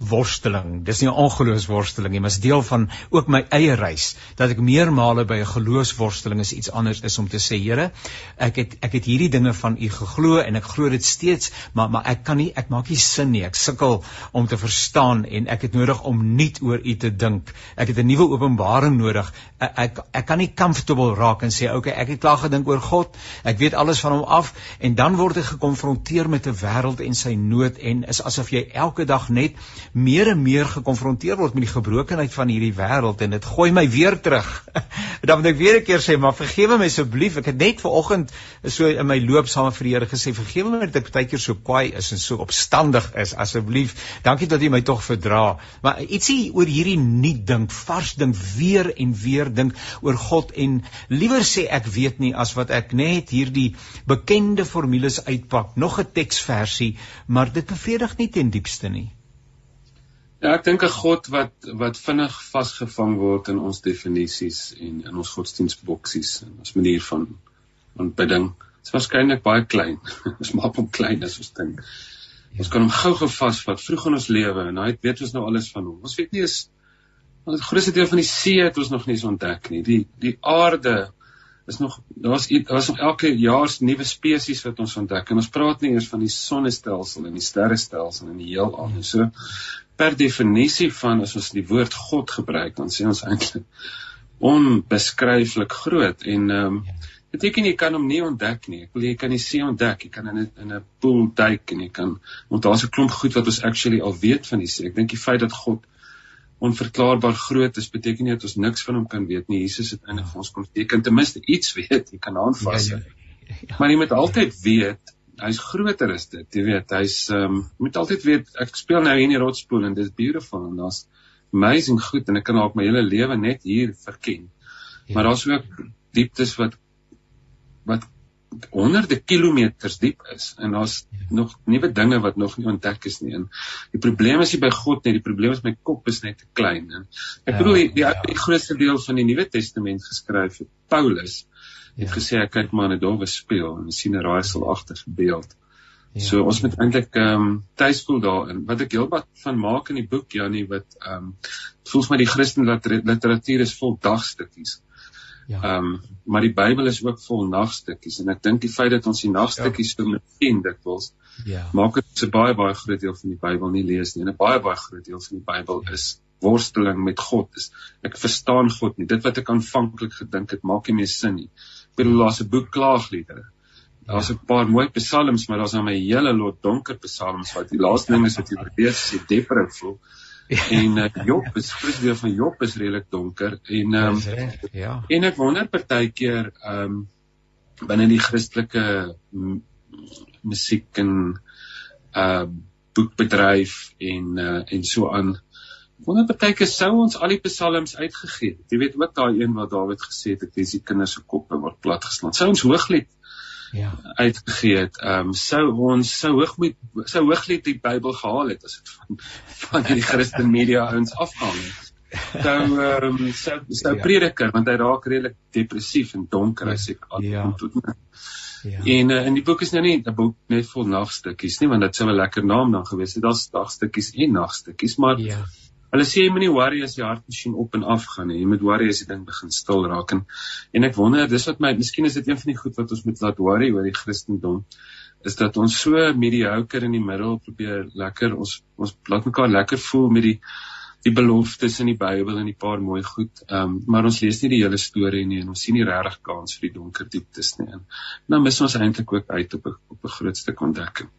worsteling. Dis nie 'n ongeloofsworsteling nie, maar is deel van ook my eie reis dat ek meermale by 'n geloofsworsteling is iets anders is om te sê, Here, ek het ek het hierdie dinge van U geglo en ek glo dit steeds, maar maar ek kan nie ek maak nie sin nie. Ek sukkel om te verstaan en ek het nodig om nuut oor U te dink. Ek het 'n nuwe openbaring nodig. Ek ek, ek kan nie comfortable raak en sê, "Oké, okay, ek het klaar gedink oor God. Ek weet alles van hom af." En dan word ek gekonfronteer met 'n wêreld en sy nood en is asof jy elke dag net meer en meer gekonfronteer word met die gebrokenheid van hierdie wêreld en dit gooi my weer terug. [laughs] dan moet ek weer 'n keer sê, maar vergewe my asseblief. Ek het net vanoggend so in my loop saam met die Here gesê, vergewe my dat ek baie keer so kwaai is en so opstandig is. Asseblief. Dankie dat jy my tog verdra. Maar ietsie oor hierdie nuut dink, vars dink, weer en weer dink oor God en liewer sê ek weet nie as wat ek net hierdie bekende formules uitpak, nog 'n teksversie, maar dit bevredig nie ten diepste nie. Ja, ek dink 'n God wat wat vinnig vasgevang word in ons definisies en in ons godsdienstboksies en ons manier van aanbidding. Dit is waarskynlik baie klein. [laughs] ons maak hom klein as ons dink. Ons kan hom gou gevasvat vroeg in ons lewe en hy weet ons nou alles van hom. Ons weet nie eens die grootste deel van die see het ons nog nie eens ontdek nie. Die die aarde is nog daar's daar's nog elke jaar nuwe spesies wat ons ontdek en ons praat nie eers van die sonnestelsel en die sterrestelsel en die heelal nie. So per definisie van as ons die woord God gebruik, dan sê ons eintlik onbeskryflik groot en ehm um, beteken jy kan hom nie ontdek nie. Ek wil jy kan nie see ontdek. Jy kan in 'n in 'n pool duik en jy kan want daar's 'n klomp goed wat ons actually al weet van die see. Ek dink die feit dat God onverklaarbaar groot is beteken nie dat ons niks van hom kan weet nie. Jesus het eintlik vir ons kom teken ten minste iets weet. Jy kan aanvas. Ja, ja, ja. Maar jy moet altyd weet hy's groter as dit. Jy weet, hy's ehm um, moet altyd weet ek speel nou hier in die rotspoel en dis beautiful en daar's amazing goed en ek kan dalk my hele lewe net hier verken. Ja. Maar daar's ook dieptes wat wat honderde kilometers diep is en daar's ja. nog nuwe dinge wat nog nie ontdek is nie. En die probleem is nie by God nie, die probleem is my kop is net te klein. En ek ja, bedoel die, die, ja. die grootste deel van die Nuwe Testament geskryf het Paulus ja. het gesê ek kyk maar na Dawid speel en sien 'n raaiselagtige beeld. Ja. So ons moet eintlik ehm um, tuis voel daarin. Wat ek heelwat van maak in die boek Janie wat ehm um, voels my die Christen literatuur is vol dagstukkies. Ja. Ehm um, maar die Bybel is ook vol nagstukkies en ek dink die feit dat ons die nagstukkies ja. so ken dikwels ja. maak dit 'n baie baie groot deel van die Bybel nie lees nie. En 'n baie baie groot deel van die Bybel ja. is worsteling met God. Is ek verstaan God nie. Dit wat ek aanvanklik gedink het, maak nie meer sin nie bedoel daar's 'n boek klaagliedere. Daar's ja. 'n paar mooi psalms, maar daar's nou 'n hele lot donker psalms wat die laaste ding is wat jy lees, jy depressief voel. Ja. [laughs] En uh, Job, is groot deel van Job is redelik donker en ehm um, ja. En ek wonder partykeer ehm um, binne die Christelike musiek en uh boekbedryf en uh en so aan wonder partyke sou ons al die psalms uitgegee het. Jy weet ook daai een wat Dawid gesê het ek lees die kinders se koppe word platgeslaan. Sou ons hooglied ja uitgegee het. Ehm um, sou ons sou hoogmoed sou hooglied die Bybel gehaal het as dit van van die Christen media ouens afhang het. Sou ehm um, sou sou ja. prediker want hy raak redelik depressief en donker as ek al ja. tot my Ja. En uh, in die boek is nou nie 'n boek net vol nagstukkies nie want dit sou 'n lekker naam dan gewees het. Daar's dagstukkies en nagstukkies, maar ja. Hulle sê jy moet nie worry as die hartmasjien op en af gaan nie. Jy moet worry as die ding begin stil raak en en ek wonder dis wat my miskien is dit een van die goed wat ons moet laat worry oor die Christendom is dat ons so mediocre in die middel probeer lekker ons ons laat mekaar lekker voel met die die beloftes in die Bybel en 'n paar mooi goed. Ehm um, maar ons lees nie die hele storie nie en ons sien nie regtig kans vir die donker dieptes nie. En dan mis ons eintlik ook uit op 'n op 'n groot stuk ontdekking.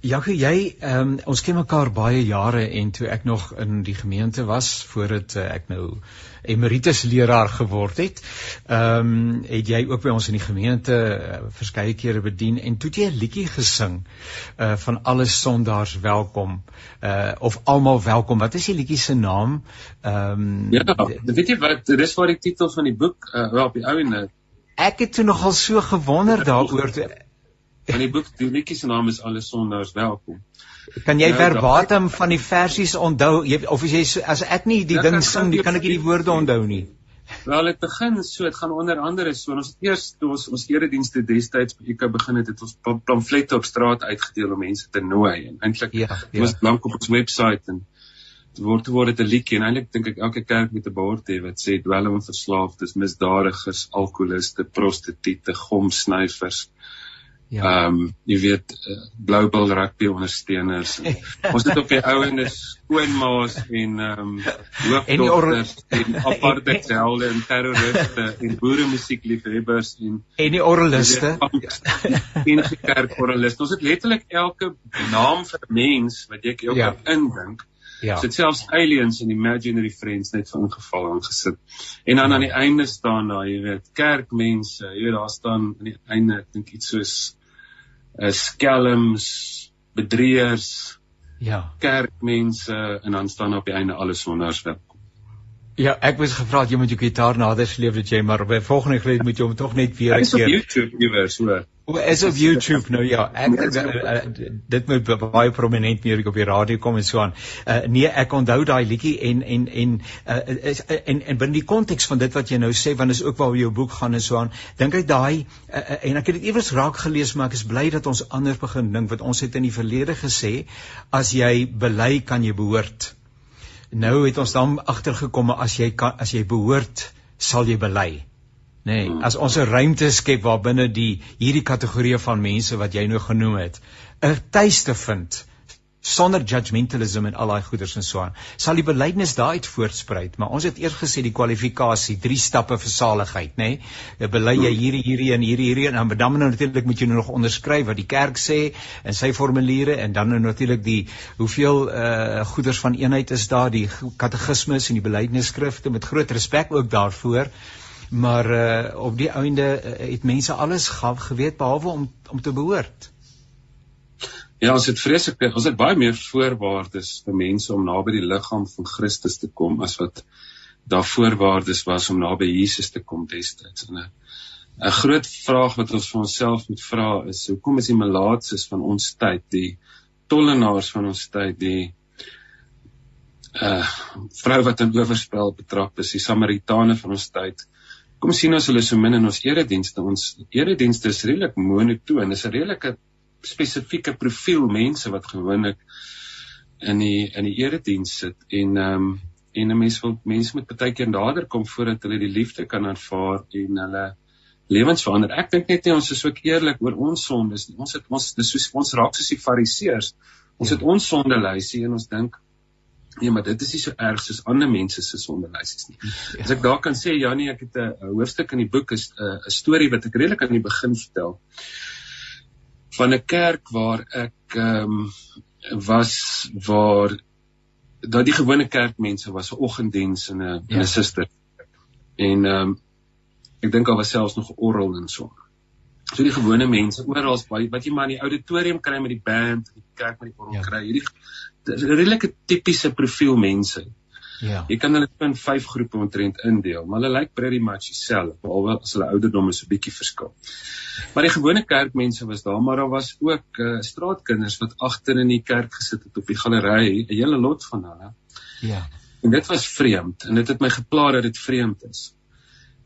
Jacques, jy ehm um, ons ken mekaar baie jare en toe ek nog in die gemeente was voordat uh, ek nou emeritus leraar geword het, ehm um, het jy ook by ons in die gemeente uh, verskeie kere bedien en toe het jy 'n liedjie gesing uh van alle sondaars welkom uh of almal welkom. Wat is die liedjie se naam? Ehm um, Ja, weet jy wat dis waar die titel van die boek uh wel op die ou en ek het toe nogal so gewonder daaroor van die boek die liedjie se naam is Alle sondaars welkom. Kan jy nou, verbatim van die versies onthou jy, of as jy as ek nie die ja, ding sing, kan ek nie die woorde onthou nie. Wel dit begin so, dit gaan onder andere so. Ons het eers toe ons ons eredienste destyds by EK begin het, het ons pamflette op straat uitgedeel om mense te nooi en eintlik ja, ja. was lank op ons webwerf en word word dit 'n liedjie en eintlik dink ek elke kerk moet 'n bord hê wat sê dwelm verslaafdes, misdadigers, alkoholiste, prostituie, gomsnyfers Ja. Ehm um, jy weet uh, global rugby ondersteuners. [laughs] ons het op die ouendes skoonmaas en ehm um, hoofdokters en [laughs] apartheid helde en terroriste en boere musiekliefhebbers en en die oraliste. En die kerkoraliste. Ons het letterlik elke naam vir mens wat jy ook ja. kan indink. Ja. So selfs aliens en imaginary friends net vir ingeval aangesit. En dan ja. aan die einde staan daar, jy weet, kerkmense, jy weet daar staan aan die einde ek dink iets soos uh, skelms, bedrieërs, ja, kerkmense en dan staan op die einde alles sonder welkom. Ja, ek was gevra jy moet jou gitaar nader sleep dat jy maar by volgende geleentheid moet jy hom tog net weer 'n keer. Op YouTube iewers so. O, is op YouTube nou ja. Ek uh, dit moet baie prominent meer op die radio kom en so aan. Uh, nee, ek onthou daai liedjie en en en uh, is, en en binne die konteks van dit wat jy nou sê want is ook waar jou boek gaan en so aan. Dink ek daai uh, en ek het dit iewers raak gelees maar ek is bly dat ons anders begin dink wat ons het in die verlede gesê as jy bely kan jy behoort. Nou het ons dan agtergekom as jy kan as jy behoort sal jy bely. Nê nee, as ons 'n ruimte skep waar binne die hierdie kategorieë van mense wat jy nou genoem het 'n tuiste vind sonder judgmentalism en al daai goeders en so aan sal die belydenis daaruit voortspruit maar ons het eers gesê die kwalifikasie drie stappe vir saligheid nê nee? bely jy hierdie hierdie en hierdie hierdie en dan dan nou natuurlik moet jy nou nog onderskryf wat die kerk sê en sy formuliere en dan nou natuurlik die hoeveel uh goeders van eenheid is daar die katekismes en die belydenisskrifte met groot respek ook daarvoor maar uh, op die einde uh, het mense alles geweet behalwe om om te behoort. Ja, ons het vreeslik ons het baie meer voorwaardes vir mense om naby die liggaam van Christus te kom as wat daar voorwaardes was om naby Jesus te kom destyds. 'n 'n groot vraag wat ons vir onsself moet vra is hoekom is die malaatses van ons tyd, die tollenaars van ons tyd, die uh vrou wat in oorspel betrap is, die samaritane van ons tyd, kom sien ons hulle so min in ons eredienste. Ons eredienste is redelik monotoon. Dis 'n redelike spesifieke profiel mense wat gewoonlik in die in die erediens sit en ehm um, en 'n mens wil mense moet baie keer nader kom voordat hulle die liefde kan ervaar en hulle lewens verander. Ek dink net nie ons is ook eerlik oor ons sondes nie. Ons het ons dis soos ons raak soos die fariseërs. Ons ja. het ons sondelysie en ons dink Nee, maar dit is nie so erg soos ander mense se sonderlysies nie. Ja. As ek daar kan sê Janie, ek het 'n hoofstuk in die boek is 'n storie wat ek redelik aan die begin vertel van 'n kerk waar ek ehm um, was waar daai die gewone kerkmense was 'n oggenddiens en 'n ja. 'n suster. En ehm um, ek dink daar was selfs nog 'n orgel en so. So die gewone mense oral wat jy maar in die auditorium kry met die band, die kerk met die orgel ja. kry. Hierdie dis 'n redelike tipiese profiel mense. Ja. Jy kan hulle in vyf groepe omtrent indeel, maar hulle lyk pretty much dieselfde, behalwe as hulle ouderdom is 'n bietjie verskil. Maar die gewone kerkmense was daar, maar daar was ook uh, straatkinders wat agter in die kerk gesit het op die galery, 'n hele lot van hulle. Ja. En dit was vreemd en dit het my gepla dat dit vreemd is.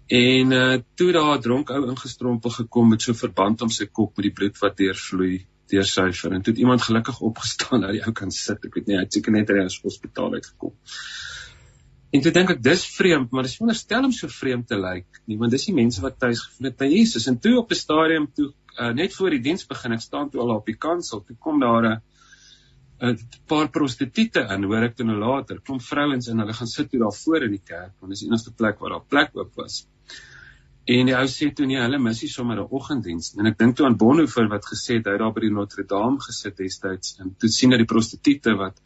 En uh toe daar 'n dronk ou ingestrompel gekom met so verband om sy kop met die bloed wat deurvloei deursyfer en toe het iemand gelukkig opgestaan dat die ou kan sit. Ek weet nie, hy het seker net uit die hospitaal uitgekom. En toe dink ek dis vreemd, maar dis wonderstel om so vreemd te lyk nie, want dis die mense wat tuis gevoel het by Jesus. En toe op die stadium toe uh, net voor die diens begin, ek staan toe al op die kansel, toe kom daar 'n 'n paar prostituie in, hoor ek toe nou later. Kom vrouens en hulle gaan sit toe daar voor in die kerk, want dis die enigste plek waar daar plek oop was. En die ou sê toe nee, hulle mis nie sommer 'n oggenddiens. En ek dink toe aan Bonhoeffer wat gesê het hy daar by die Notre Dame gesit destyds en toe sien hy die prostituie wat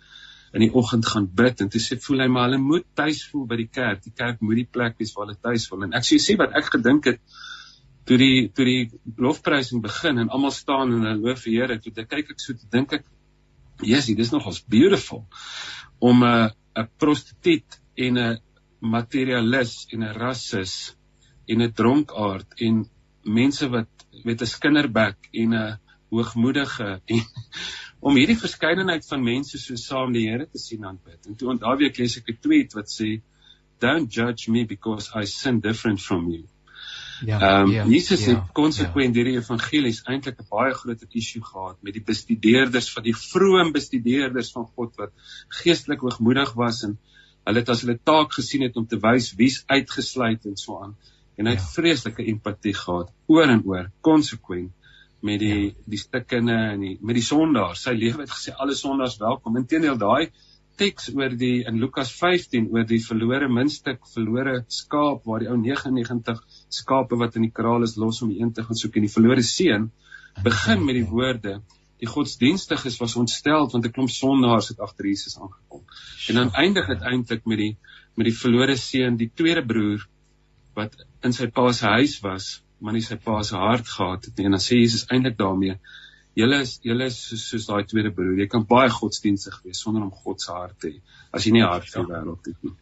in die oggend gaan bid en toe sê voel hy maar hulle moet tuis voel by die kerk. Die kerk moet die plek wees waar hulle tuis voel. En ek sê sê wat ek gedink het toe die toe die lofprysing begin en almal staan en hulle loof die Here, toe ek kyk ek so te dink ek Jesusie, dis nogals beautiful om 'n 'n prostituut en 'n materialis en 'n rassis en 'n dronkaard en mense wat met 'n skinderbek en 'n hoogmoedige en om hierdie verskeidenheid van mense so saam die Here te sien aanbid. En toe onthou ek lees ek 'n tweet wat sê don't judge me because I sin different from you. Ja. Ehm um, ja, Jesus ja, het konsekwent ja. hierdie evangelies eintlik 'n baie groot issue gehad met die bestudeerders van die vroeë bestudeerders van God wat geestelik hoogmoedig was en hulle het as hulle taak gesien het om te wys wie's uitgesluit en so aan en hy het ja. vreeslike empatie gehad oor en oor konsekwent met die ja. die stikkende en die met die sondaars. Sy lewe het gesê alle sondaars welkom. Inteendeel daai teks oor die in Lukas 15 oor die verlore muntstuk, verlore skaap waar die ou 99 skape wat in die kraal is los om die een te gaan soek en die verlore seun begin met die woorde die godsdienstiges was ontstel want 'n klomp sondaars het agter Jesus aangekom. En dan eindig dit eintlik met die met die verlore seun, die tweede broer wat in sy pa se huis was, maar nie sy pa se hart gehad het nie. En dan sê Jesus eintlik daarmee: "Julle is julle is soos, soos daai tweede broer. Jy kan baie godsdienstig wees sonder om God se hart te hê as jy nie hart vir die wêreld het nie."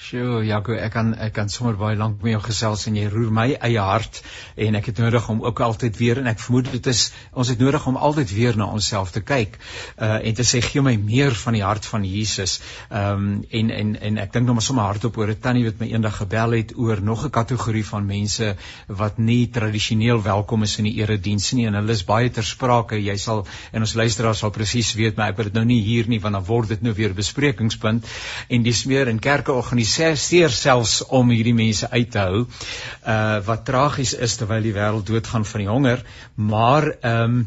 Sjoe, Jaco, ek kan ek kan sommer baie lank met jou gesels en jy roer my eie hart en ek het nodig om ook altyd weer en ek vermoed dit is ons het nodig om altyd weer na onsself te kyk uh en te sê gee my meer van die hart van Jesus. Ehm um, en en en ek dink nou maar sommer hardop oor 'n tannie wat my eendag gebel het oor nog 'n kategorie van mense wat nie tradisioneel welkom is in die erediens nie en hulle is baie ter sprake. Jy sal en ons luisteraars sal presies weet maar ek wil dit nou nie hier nie want dan word dit nou weer besprekingspunt en die smeer en kerke organiseer seer selfs om hierdie mense uit te hou. Uh wat tragies is terwyl die wêreld doodgaan van die honger, maar ehm um,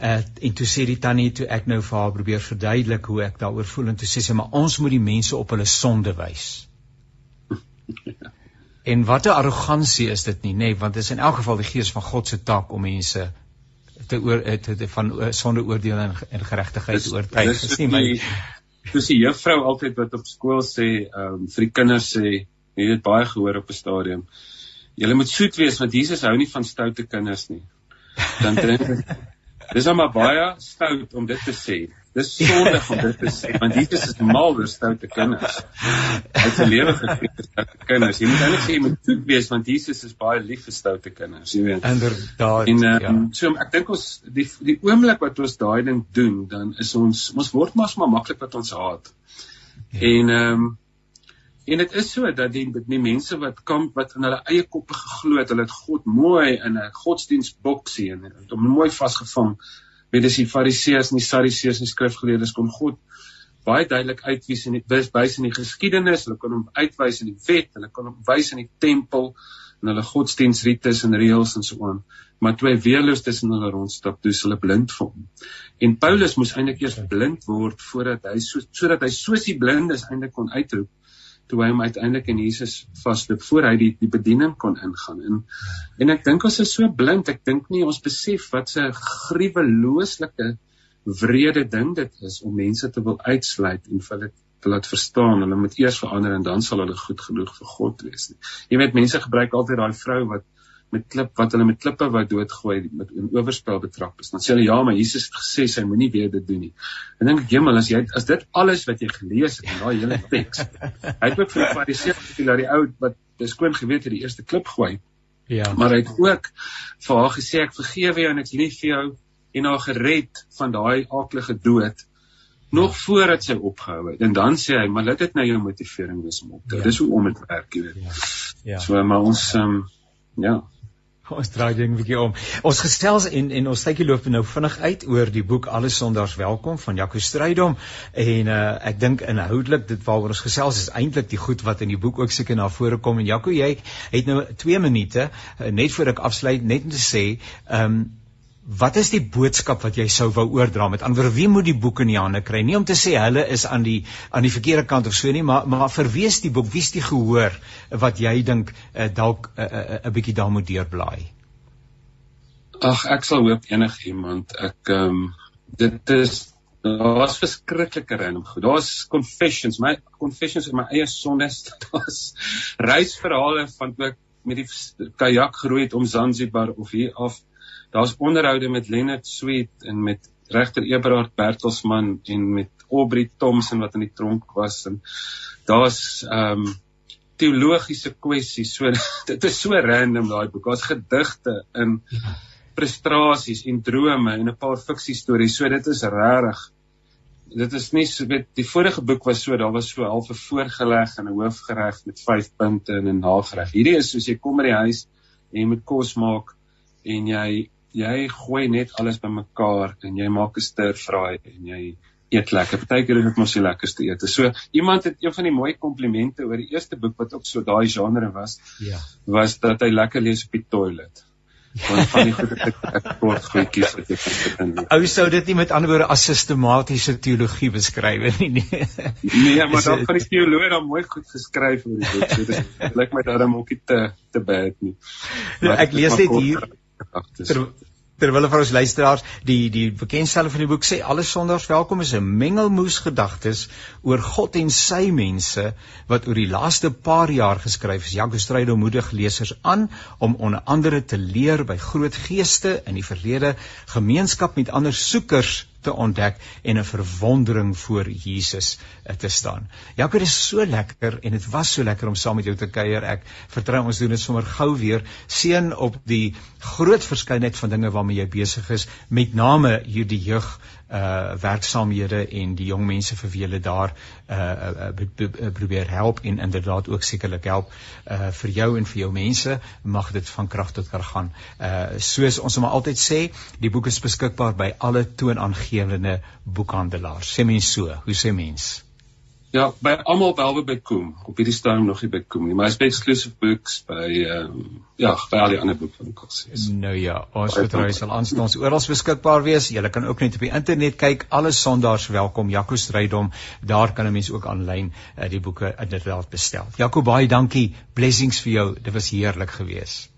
uh, en toe sê die tannie toe ek nou vir haar probeer verduidelik hoe ek daaroor voel en toe sê sy maar ons moet die mense op hulle sonde wys. [laughs] en watter arrogansie is dit nie nê nee, want dit is in elk geval die gees van God se taak om mense te oor te, te van sonde oordeel en, en geregtigheid oortuig. Dis nie my soos die juffrou altyd wat op skool sê, ehm um, vir die kinders sê, jy het baie gehoor op 'n stadium. Julle moet soet wees want Jesus hou nie van stoute kinders nie. Dan dink ek [laughs] dis maar baie stout om dit te sê. Dis sondig om dit te sê want Jesus is mal oor stoute kinders. Hy het sy lewe gegee vir stoute kinders. Jy moet eintlik sê jy moet soet wees want Jesus is baie lief vir stoute kinders, jy weet. Inderdaad. En uh, ja. so ek dink ons die die oomblik wat ons daai ding doen, dan is ons ons word maar maar maklik wat ons haat. Ja. En ehm um, En dit is so dat die die mense wat kamp wat in hulle eie koppe geglo het, hulle het God mooi in 'n godsdienstboksie en hom mooi vasgevang weet as die fariseërs en die sadiseërs en skrifgeleerdes kon God baie duidelik uitwys in die wys in die geskiedenis, hulle kon hom uitwys in die wet, hulle kon hom wys in die tempel en hulle godsdiensrites en reëls en so aan. Maar toe hy weerloos tussen hulle rondstap, toe hulle blind vir hom. En Paulus moes eintlik eers blind word voordat hy so sodat hy soos die blindes eintlik kon uitroep toe hy hom uiteindelik in Jesus vasloop voor hy die die bediening kon ingaan. En en ek dink ons is so blind, ek dink nie ons besef wat 'n gruwelooslike wrede ding dit is om mense te wil uitsluit en vir hulle te laat verstaan hulle moet eers verander en dan sal hulle goed genoeg vir God wees. Jy weet mense gebruik altyd daai vrou wat met klip wat hulle met klippe wou doodgooi met 'n oorspel betrap is. Dan sê hulle ja, maar Jesus het gesê sy moenie weer dit doen nie. En dink ek, "Hemel, as jy as dit alles wat jy gelees het in daai hele teks." [laughs] Hy het ook vir die Fariseërs gesê dat die ou wat dis skoon geweet het die eerste klip gooi. Ja. Maar hy het ook vir haar gesê ek vergewe jou en ek's lief vir jou en haar gered van daai aaklige dood nog ja. voordat sy opgehou het. En dan sê hy, "Maar laat dit nou jou motivering wees om op te. Ja. Dis hoe om dit werk, jy weet." Ja. Ja. So maar ons ehm um, ja. [laughs] Ons draai ding 'n bietjie om. Ons gesels en en ons tydjie loop nou vinnig uit oor die boek Alle Sondaars Welkom van Jaco Strydom en uh, ek dink inhoudelik dit waaroor ons gesels is eintlik die goed wat in die boek ook seker na vore kom en Jaco jy het nou 2 minute uh, net voor ek afsluit net om te sê ehm um, Wat is die boodskap wat jy sou wou oordra? Met ander wie moet die boek in die hande kry? Nie om te sê hulle is aan die aan die verkeerde kant of so nie maar maar is die boek? Wie is die gehoor wat jy dink uh, dalk 'n uh, uh, uh, bietjie daar moet deurblaai Ag ek sal hoop enigiemand ek ehm um, dit is daar's verskriklike random goed daar's confessions my confessions in my eie sondes. [laughs] Daar's reisverhale van toe ek met die kajak geroei het om Zanzibar of hier af daar's onderhoude met Leonard Sweet en met regter Eberhard Bertelsmann en met Aubrey Thompson wat in die tronk was en daar's ehm um, teologiese kwessies. So [laughs] dit is so random daai boek. Daar's gedigte in frustrasies en drome en 'n paar fiksie stories. So dit is regtig dit is nie so weet die vorige boek was so daar was so half 'n voorgeleg en 'n hoofgereg met 5 punte en 'n nagereg. Hierdie is soos jy kom by die huis en jy moet kos maak en jy jy gooi net alles bymekaar en jy maak 'n stir fry en jy eet lekker. Partykeer is dit mos die lekkerste ete. So iemand het een van die mooi komplimente oor die eerste boek wat ook so daai genre was. Ja. Was dat hy lekker lees op die toilet. van van die goeie kort goedjies wat jy kan begin. Ou sou dit nie met ander woorde as sistematiese teologie beskryf nie. Nee, nee maar dan van die teoloog dan mooi goed geskryf oor die boek. So dit lyk my daarom ook nie te te bad nie. Ja, ek lees net hier ter, terwyl vir ons luisteraars die die bekendstelling van die boek sê alle sondaars welkom is 'n mengelmoes gedagtes oor God en sy mense wat oor die laaste paar jaar geskryf is. Jaco Strydom moedig lesers aan om onder andere te leer by groot geeste in die verlede gemeenskap met ander soekers te ontdek en 'n verwondering voor Jesus eh, te staan. Jaco, dit is so lekker en dit was so lekker om saam met jou te kuier. Ek vertrou ons doen dit sommer gou weer. Seën op die groot verskeidenheid van dinge waarmee jy besig is, met name hierdie jeug uh werksaamhede en die jong mense vir wie hulle daar uh, uh, uh probeer help en inderdaad ook sekerlik help uh vir jou en vir jou mense mag dit van krag tot krag gaan. Uh soos ons hom altyd sê, die boek is beskikbaar by alle toonaangewende boekhandelaars. Sê mens so, hoe sê mens? Ja, by almal behalwe by Koem. Op hierdie stadium nog nie by Koem nie, maar is by Exclusive Books by ehm um, ja, by al die ander boekwinkels. Yes. Nou ja, ons vertrou sal aanstaan ons oral beskikbaar wees. Jy kan ook net op die internet kyk. Alle sondaars welkom. Jaco Strydom. Daar kan 'n mens ook aanlyn uh, die boeke inderdaad bestel. Jaco, baie dankie. Blessings vir jou. Dit was heerlik geweest.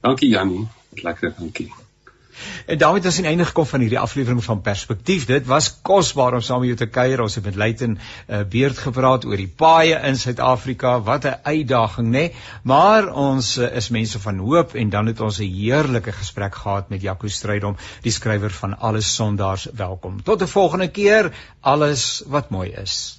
Dankie Jannie. Lekker, dankie. En daarmee het ons aan einde gekom van hierdie aflewering van Perspektief. Dit was kosbaar om saam met jou te kuier. Ons het met Luiten uh, Beerd gepraat oor die paaie in Suid-Afrika. Wat 'n uitdaging, nê? Maar ons uh, is mense van hoop en dan het ons 'n heerlike gesprek gehad met Jaco Strydom, die skrywer van Alles Sondaars Welkom. Tot 'n volgende keer. Alles wat mooi is.